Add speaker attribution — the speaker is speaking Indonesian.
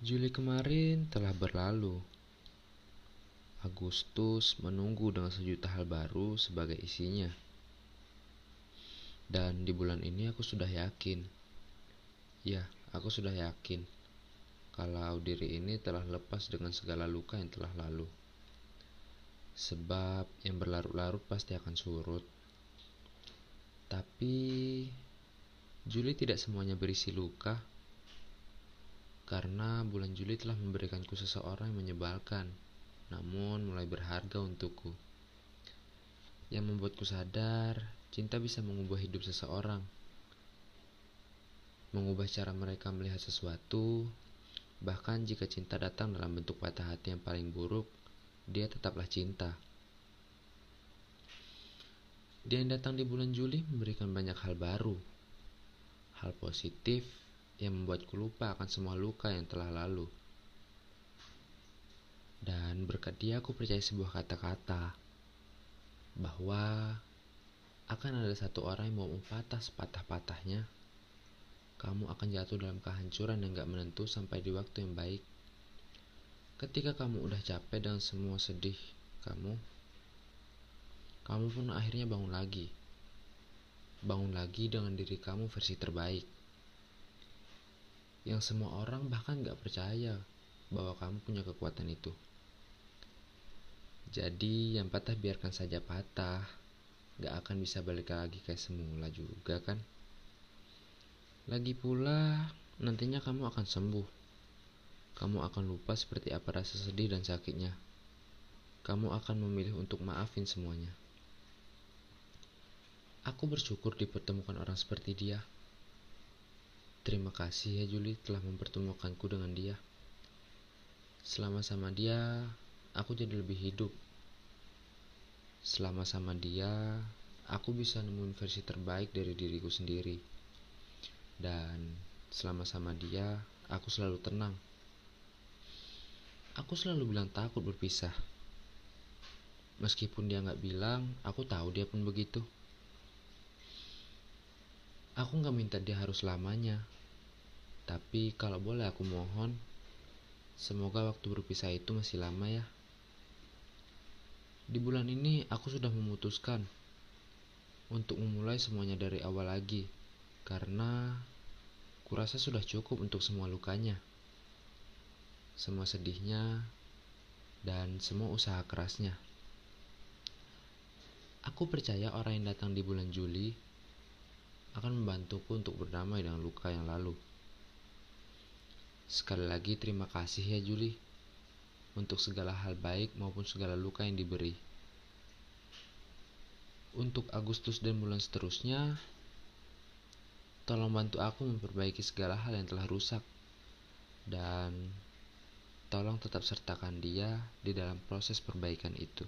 Speaker 1: Juli kemarin telah berlalu. Agustus menunggu dengan sejuta hal baru sebagai isinya. Dan di bulan ini aku sudah yakin. Ya, aku sudah yakin kalau diri ini telah lepas dengan segala luka yang telah lalu. Sebab yang berlarut-larut pasti akan surut. Tapi Juli tidak semuanya berisi luka karena bulan Juli telah memberikanku seseorang yang menyebalkan, namun mulai berharga untukku. Yang membuatku sadar, cinta bisa mengubah hidup seseorang, mengubah cara mereka melihat sesuatu. Bahkan jika cinta datang dalam bentuk patah hati yang paling buruk, dia tetaplah cinta. Dia yang datang di bulan Juli memberikan banyak hal baru, hal positif yang membuatku lupa akan semua luka yang telah lalu. Dan berkat dia aku percaya sebuah kata-kata bahwa akan ada satu orang yang mau patah sepatah-patahnya. Kamu akan jatuh dalam kehancuran yang gak menentu sampai di waktu yang baik. Ketika kamu udah capek dengan semua sedih kamu, kamu pun akhirnya bangun lagi. Bangun lagi dengan diri kamu versi terbaik yang semua orang bahkan gak percaya bahwa kamu punya kekuatan itu. Jadi yang patah biarkan saja patah, gak akan bisa balik lagi kayak semula juga kan. Lagi pula nantinya kamu akan sembuh. Kamu akan lupa seperti apa rasa sedih dan sakitnya. Kamu akan memilih untuk maafin semuanya. Aku bersyukur dipertemukan orang seperti dia. Terima kasih ya Juli telah mempertemukanku dengan dia. Selama sama dia, aku jadi lebih hidup. Selama sama dia, aku bisa nemuin versi terbaik dari diriku sendiri. Dan selama sama dia, aku selalu tenang. Aku selalu bilang takut berpisah. Meskipun dia nggak bilang, aku tahu dia pun begitu. Aku nggak minta dia harus lamanya. Tapi kalau boleh aku mohon, semoga waktu berpisah itu masih lama ya. Di bulan ini aku sudah memutuskan untuk memulai semuanya dari awal lagi. Karena kurasa sudah cukup untuk semua lukanya. Semua sedihnya dan semua usaha kerasnya. Aku percaya orang yang datang di bulan Juli akan membantuku untuk berdamai dengan luka yang lalu. Sekali lagi terima kasih ya Juli untuk segala hal baik maupun segala luka yang diberi. Untuk Agustus dan bulan seterusnya, tolong bantu aku memperbaiki segala hal yang telah rusak dan tolong tetap sertakan dia di dalam proses perbaikan itu.